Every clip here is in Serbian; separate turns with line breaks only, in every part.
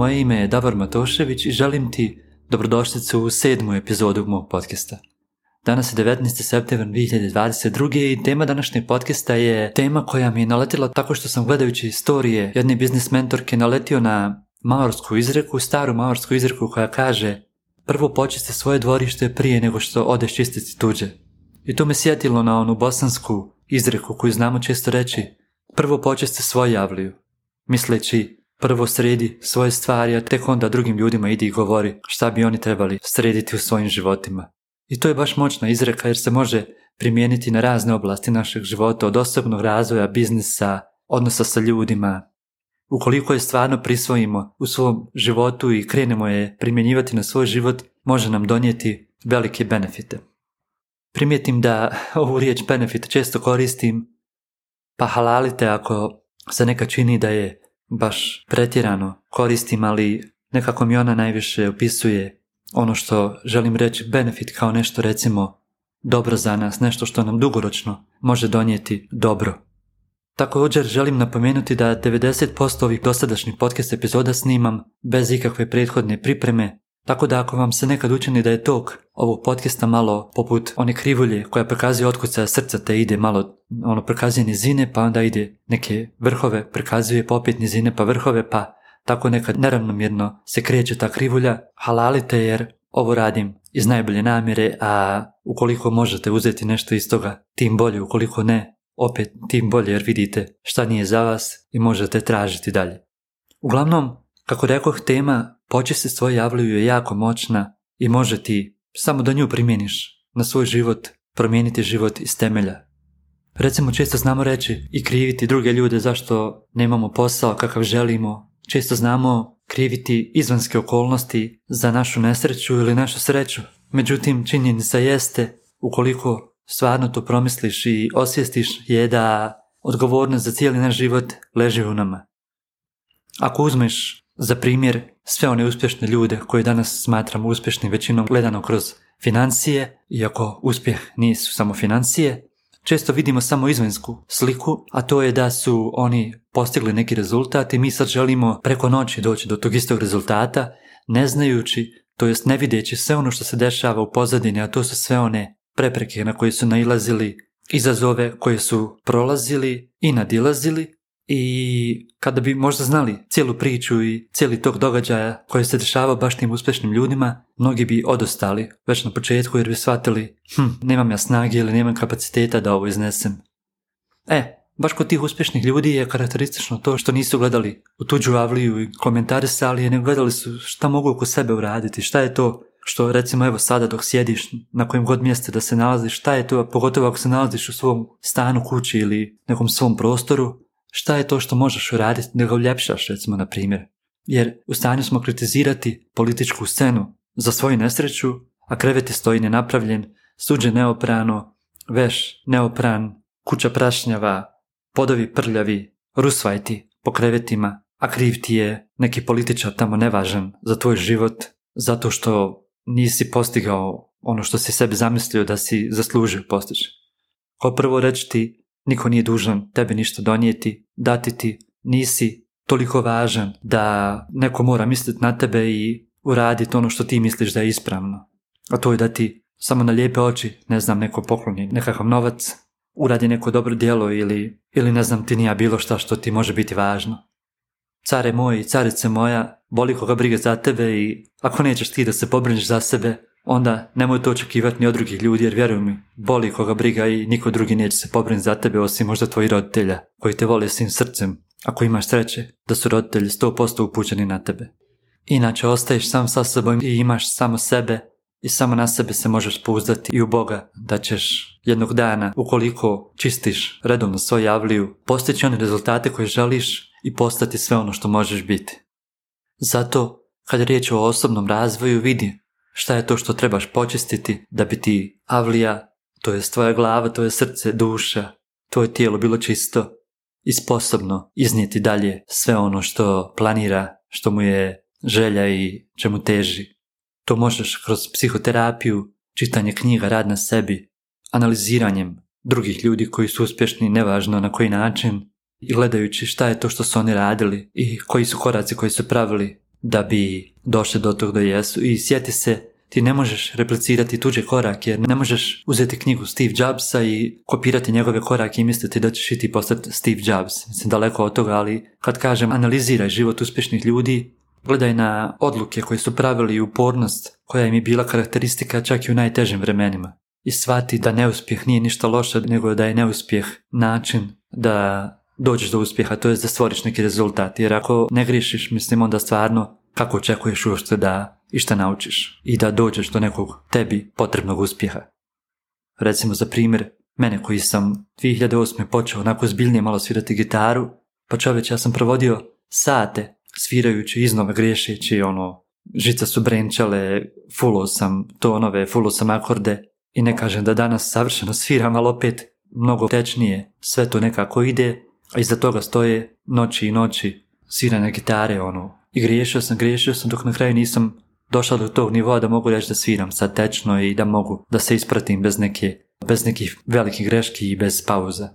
moje ime je Davor Matošević i želim ti dobrodošlicu u sedmu epizodu mog podcasta. Danas je 19. septembar 2022. i tema današnjeg podcasta je tema koja mi je naletila tako što sam gledajući historije jedne biznis mentorke naletio na maorsku izreku, staru maorsku izreku koja kaže prvo počiste svoje dvorište prije nego što odeš čistiti tuđe. I to me sjetilo na onu bosansku izreku koju znamo često reći prvo počiste svoju javliju, misleći Prvo sredi svoje stvari, a tek onda drugim ljudima idi i govori šta bi oni trebali srediti u svojim životima. I to je baš moćna izreka jer se može primijeniti na razne oblasti našeg života, od osobnog razvoja, biznisa, odnosa sa ljudima. Ukoliko je stvarno prisvojimo u svom životu i krenemo je primjenjivati na svoj život, može nam donijeti velike benefite. Primijetim da ovu riječ benefit često koristim, pa halalite ako se neka čini da je baš pretjerano koristim, ali nekako mi ona najviše opisuje ono što želim reći benefit kao nešto recimo dobro za nas, nešto što nam dugoročno može donijeti dobro. Također želim napomenuti da 90% ovih dosadašnjih podcast epizoda snimam bez ikakve prethodne pripreme, tako da ako vam se nekad učini da je tok ovog podcasta malo poput one krivulje koja prikazuje otkuca srca te ide malo, ono prikazuje nizine pa onda ide neke vrhove, prikazuje popet nizine pa vrhove pa tako nekad neravnomjerno se kreće ta krivulja, halalite jer ovo radim iz najbolje namjere, a ukoliko možete uzeti nešto iz toga, tim bolje, ukoliko ne, opet tim bolje jer vidite šta nije za vas i možete tražiti dalje. Uglavnom, kako rekoh, tema počesti svoje javljaju je jako moćna i može ti, samo da nju primjeniš, na svoj život promijeniti život iz temelja. Recimo često znamo reći i kriviti druge ljude zašto nemamo posao kakav želimo. Često znamo kriviti izvanske okolnosti za našu nesreću ili našu sreću. Međutim, činjenica jeste, ukoliko stvarno to promisliš i osvijestiš, je da odgovornost za cijeli naš život leži u nama. Ako uzmeš za primjer, sve one uspješne ljude koje danas smatramo uspješnim većinom gledano kroz financije, iako uspjeh nisu samo financije, često vidimo samo izvensku sliku, a to je da su oni postigli neki rezultat i mi sad želimo preko noći doći do tog istog rezultata, ne znajući, to jest ne videći sve ono što se dešava u pozadini, a to su sve one prepreke na koje su nailazili, izazove koje su prolazili i nadilazili, i kada bi možda znali cijelu priču i cijeli tog događaja koji se dešavao baš tim uspješnim ljudima, mnogi bi odostali već na početku jer bi shvatili hm, nemam ja snage ili nemam kapaciteta da ovo iznesem. E, baš kod tih uspješnih ljudi je karakteristično to što nisu gledali u tuđu avliju i ali nego gledali su šta mogu oko sebe uraditi, šta je to što recimo evo sada dok sjediš na kojem god mjestu da se nalaziš, šta je to, pogotovo ako se nalaziš u svom stanu, kući ili nekom svom prostoru, šta je to što možeš uraditi da ga uljepšaš, recimo, na primjer. Jer u stanju smo kritizirati političku scenu za svoju nesreću, a krevet je stoji nenapravljen, suđe neoprano, veš neopran, kuća prašnjava, podovi prljavi, rusvajti po krevetima, a kriv ti je neki političar tamo nevažan za tvoj život, zato što nisi postigao ono što si sebi zamislio da si zaslužio postići. Ko prvo reći ti, niko nije dužan tebe ništa donijeti, dati ti, nisi toliko važan da neko mora misliti na tebe i uraditi ono što ti misliš da je ispravno. A to je da ti samo na lijepe oči, ne znam, neko pokloni nekakav novac, uradi neko dobro djelo ili, ili ne znam ti nija bilo šta što ti može biti važno. Care moj carice moja, boli koga briga za tebe i ako nećeš ti da se pobrineš za sebe, onda nemoj to očekivati ni od drugih ljudi, jer vjeruj mi, boli koga briga i niko drugi neće se pobrin za tebe osim možda tvoji roditelja, koji te vole svim srcem, ako imaš sreće da su roditelji 100% upućeni na tebe. Inače, ostaješ sam sa sobom i imaš samo sebe i samo na sebe se možeš pouzdati i u Boga da ćeš jednog dana, ukoliko čistiš redovno svoju javliju, postići one rezultate koje želiš i postati sve ono što možeš biti. Zato, kad je riječ o osobnom razvoju, vidi šta je to što trebaš počistiti da bi ti avlija, to je tvoja glava, to je srce, duša, tvoje tijelo bilo čisto i sposobno iznijeti dalje sve ono što planira, što mu je želja i čemu teži. To možeš kroz psihoterapiju, čitanje knjiga, rad na sebi, analiziranjem drugih ljudi koji su uspješni, nevažno na koji način, i gledajući šta je to što su oni radili i koji su koraci koji su pravili da bi došli do tog da jesu i sjeti se ti ne možeš replicirati tuđe korake, jer ne možeš uzeti knjigu Steve Jobsa i kopirati njegove korake i misliti da ćeš i ti postati Steve Jobs. Mislim, daleko od toga, ali kad kažem analiziraj život uspješnih ljudi, gledaj na odluke koje su pravili i upornost koja im je bila karakteristika čak i u najtežim vremenima. I shvati da neuspjeh nije ništa loše, nego da je neuspjeh način da dođeš do uspjeha, to je da stvoriš neki rezultat. Jer ako ne griješiš, mislim onda stvarno kako očekuješ uopšte da šta naučiš i da dođeš do nekog tebi potrebnog uspjeha. Recimo za primjer, mene koji sam 2008. počeo onako zbiljnije malo svirati gitaru, pa čovjek ja sam provodio sate svirajući iznova griješeći, ono, žica su brenčale, fulo sam tonove, fulo sam akorde i ne kažem da danas savršeno sviram, ali opet mnogo tečnije sve to nekako ide, a iza toga stoje noći i noći svirane gitare, ono. I griješio sam, griješio sam dok na kraju nisam došao do tog nivoa da mogu reći da sviram sad tečno i da mogu da se ispratim bez neke, bez nekih velikih greški i bez pauza.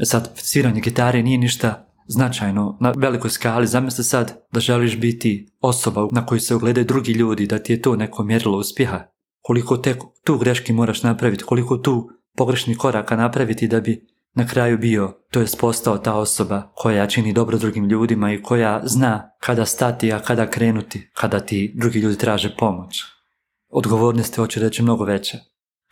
E sad, sviranje gitare nije ništa značajno na velikoj skali. Zamisli sad da želiš biti osoba na koju se ogledaju drugi ljudi, da ti je to neko mjerilo uspjeha. Koliko te, tu greški moraš napraviti, koliko tu pogrešnih koraka napraviti da bi na kraju bio, to je postao ta osoba koja čini dobro drugim ljudima i koja zna kada stati, a kada krenuti, kada ti drugi ljudi traže pomoć. Odgovornost je, hoću reći, mnogo veća.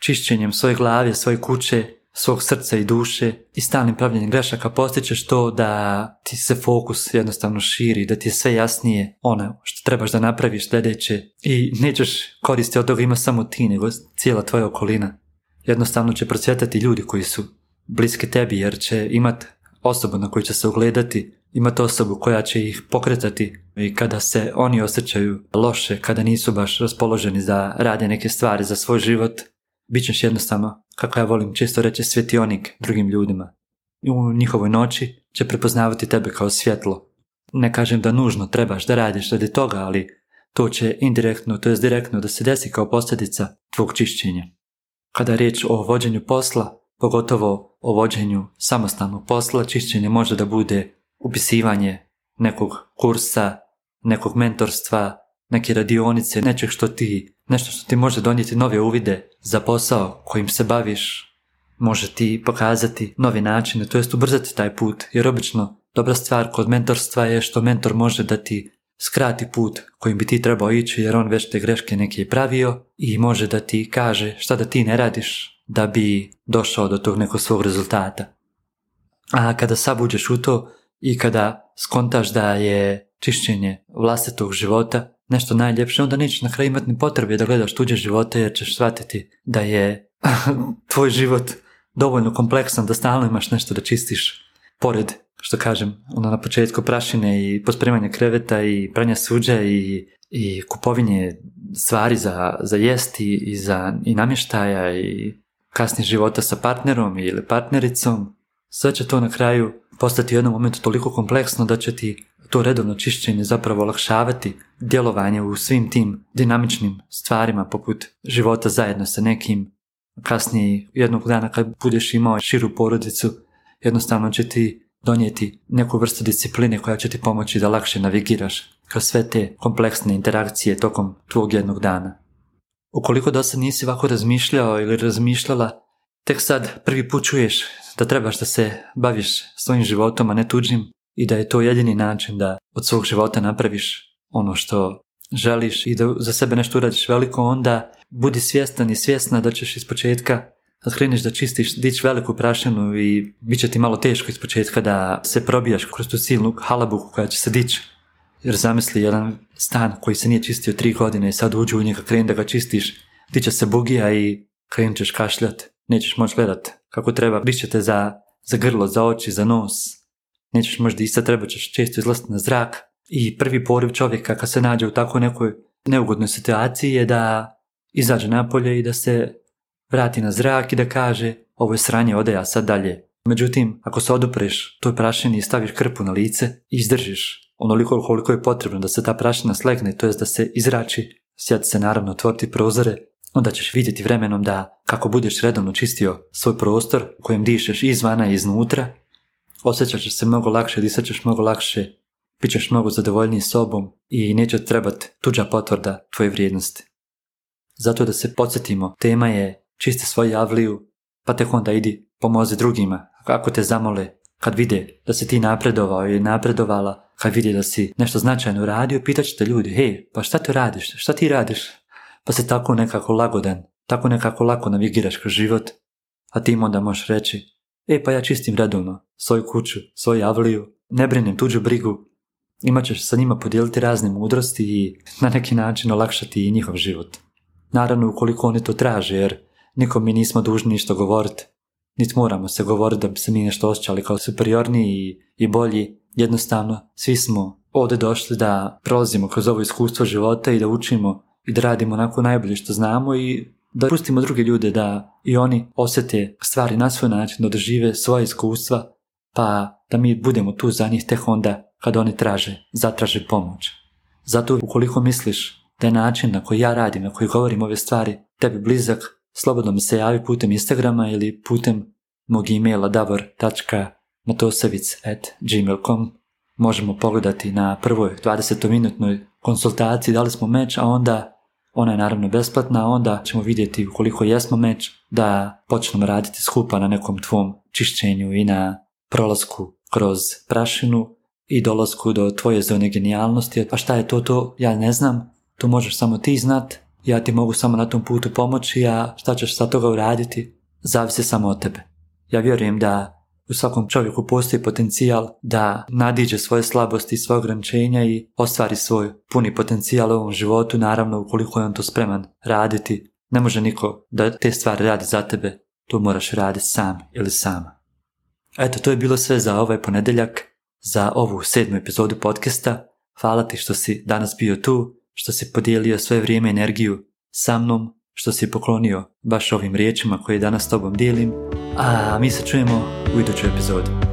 Čišćenjem svoje glave, svoje kuće, svog srca i duše i stalnim pravljenjem grešaka postičeš to da ti se fokus jednostavno širi, da ti je sve jasnije ono što trebaš da napraviš sljedeće i nećeš koristiti od toga ima samo ti nego cijela tvoja okolina. Jednostavno će procvjetati ljudi koji su bliski tebi jer će imat osobu na koju će se ugledati, imat osobu koja će ih pokretati i kada se oni osjećaju loše, kada nisu baš raspoloženi za rade neke stvari, za svoj život, bit ćeš jednostavno, kako ja volim često reći, svjetionik drugim ljudima. U njihovoj noći će prepoznavati tebe kao svjetlo. Ne kažem da nužno trebaš da radiš radi toga, ali to će indirektno, to jest direktno da se desi kao posljedica tvog čišćenja. Kada je riječ o vođenju posla, pogotovo o vođenju samostalnog posla, čišćenje može da bude upisivanje nekog kursa, nekog mentorstva, neke radionice, nečeg što ti, nešto što ti može donijeti nove uvide za posao kojim se baviš, može ti pokazati nove načine, to jest ubrzati taj put, jer obično dobra stvar kod mentorstva je što mentor može da ti skrati put kojim bi ti trebao ići jer on već te greške neke pravio i može da ti kaže šta da ti ne radiš, da bi došao do tog nekog svog rezultata. A kada sad uđeš u to i kada skontaš da je čišćenje vlastitog života nešto najljepše, onda nećeš na kraju imati ni potrebe da gledaš tuđe živote jer ćeš shvatiti da je tvoj život dovoljno kompleksan da stalno imaš nešto da čistiš pored što kažem, ono na početku prašine i pospremanje kreveta i pranja suđa i, i kupovinje stvari za, za jesti i za i namještaja i kasnije života sa partnerom ili partnericom, sve će to na kraju postati u jednom momentu toliko kompleksno da će ti to redovno čišćenje zapravo olakšavati djelovanje u svim tim dinamičnim stvarima poput života zajedno sa nekim. Kasnije jednog dana kad budeš imao širu porodicu, jednostavno će ti donijeti neku vrstu discipline koja će ti pomoći da lakše navigiraš kroz sve te kompleksne interakcije tokom tvog jednog dana. Ukoliko do sad nisi ovako razmišljao ili razmišljala, tek sad prvi put čuješ da trebaš da se baviš svojim životom, a ne tuđim i da je to jedini način da od svog života napraviš ono što želiš i da za sebe nešto uradiš veliko, onda budi svjestan i svjesna da ćeš iz početka da čistiš, dić veliku prašinu i bit će ti malo teško iz početka da se probijaš kroz tu silnu halabuku koja će se dići. Jer zamisli jedan stan koji se nije čistio tri godine i sad uđu u njega, kreni da ga čistiš, ti će se bugija i krenut ćeš kašljat, nećeš moći gledat kako treba, će te za, za grlo, za oči, za nos, nećeš možda sad treba ćeš često izlasti na zrak. I prvi poriv čovjeka kad se nađe u tako nekoj neugodnoj situaciji je da izađe napolje i da se vrati na zrak i da kaže ovo je sranje, ode ja sad dalje. Međutim, ako se odupreš toj prašini i staviš krpu na lice i izdržiš onoliko koliko je potrebno da se ta prašina slegne, to jest da se izrači, sjeti se naravno otvoriti prozore, onda ćeš vidjeti vremenom da kako budeš redovno čistio svoj prostor u kojem dišeš izvana i iznutra, osjećaš se mnogo lakše, disaćeš mnogo lakše, bit ćeš mnogo zadovoljniji sobom i neće trebati tuđa potvrda tvoje vrijednosti. Zato da se podsjetimo, tema je čisti svoju javliju, pa tek onda idi pomozi drugima. kako te zamole, kad vide da se ti napredovao i napredovala, kad vidi da si nešto značajno uradio, pitat ćete ljudi, hej, pa šta ti radiš, šta ti radiš? Pa se tako nekako lagodan, tako nekako lako navigiraš kroz život, a ti im onda možeš reći, e pa ja čistim redovno, svoju kuću, svoju avliju, ne brinem tuđu brigu, imat ćeš sa njima podijeliti razne mudrosti i na neki način olakšati i njihov život. Naravno ukoliko oni to traže, jer nikom mi nismo dužni ništa govoriti, niti moramo se govoriti da bi se mi nešto osjećali kao superiorniji i, i bolji, Jednostavno, svi smo ovdje došli da prolazimo kroz ovo iskustvo života i da učimo i da radimo onako najbolje što znamo i da pustimo druge ljude da i oni osjete stvari na svoj način, da dožive svoje iskustva, pa da mi budemo tu za njih tek onda kad oni traže, zatraže pomoć. Zato ukoliko misliš da je način na koji ja radim, na koji govorim ove stvari, tebi blizak, slobodno mi se javi putem Instagrama ili putem mog e-maila davor.com motosevic.gmail.com možemo pogledati na prvoj 20-minutnoj konsultaciji da li smo meč, a onda ona je naravno besplatna, a onda ćemo vidjeti ukoliko jesmo meč da počnemo raditi skupa na nekom tvom čišćenju i na prolasku kroz prašinu i dolasku do tvoje zone genijalnosti. A šta je to to? Ja ne znam. To možeš samo ti znat. Ja ti mogu samo na tom putu pomoći, a šta ćeš sa toga uraditi? Zavisi samo od tebe. Ja vjerujem da u svakom čovjeku postoji potencijal da nadiđe svoje slabosti i svoje ograničenja i ostvari svoj puni potencijal u ovom životu, naravno ukoliko je on to spreman raditi. Ne može niko da te stvari radi za tebe, to moraš raditi sam ili sama. Eto, to je bilo sve za ovaj ponedjeljak, za ovu sedmu epizodu podcasta. Hvala ti što si danas bio tu, što si podijelio svoje vrijeme i energiju sa mnom, što si poklonio baš ovim riječima koje danas s tobom dijelim a mi se čujemo u idućoj epizodi.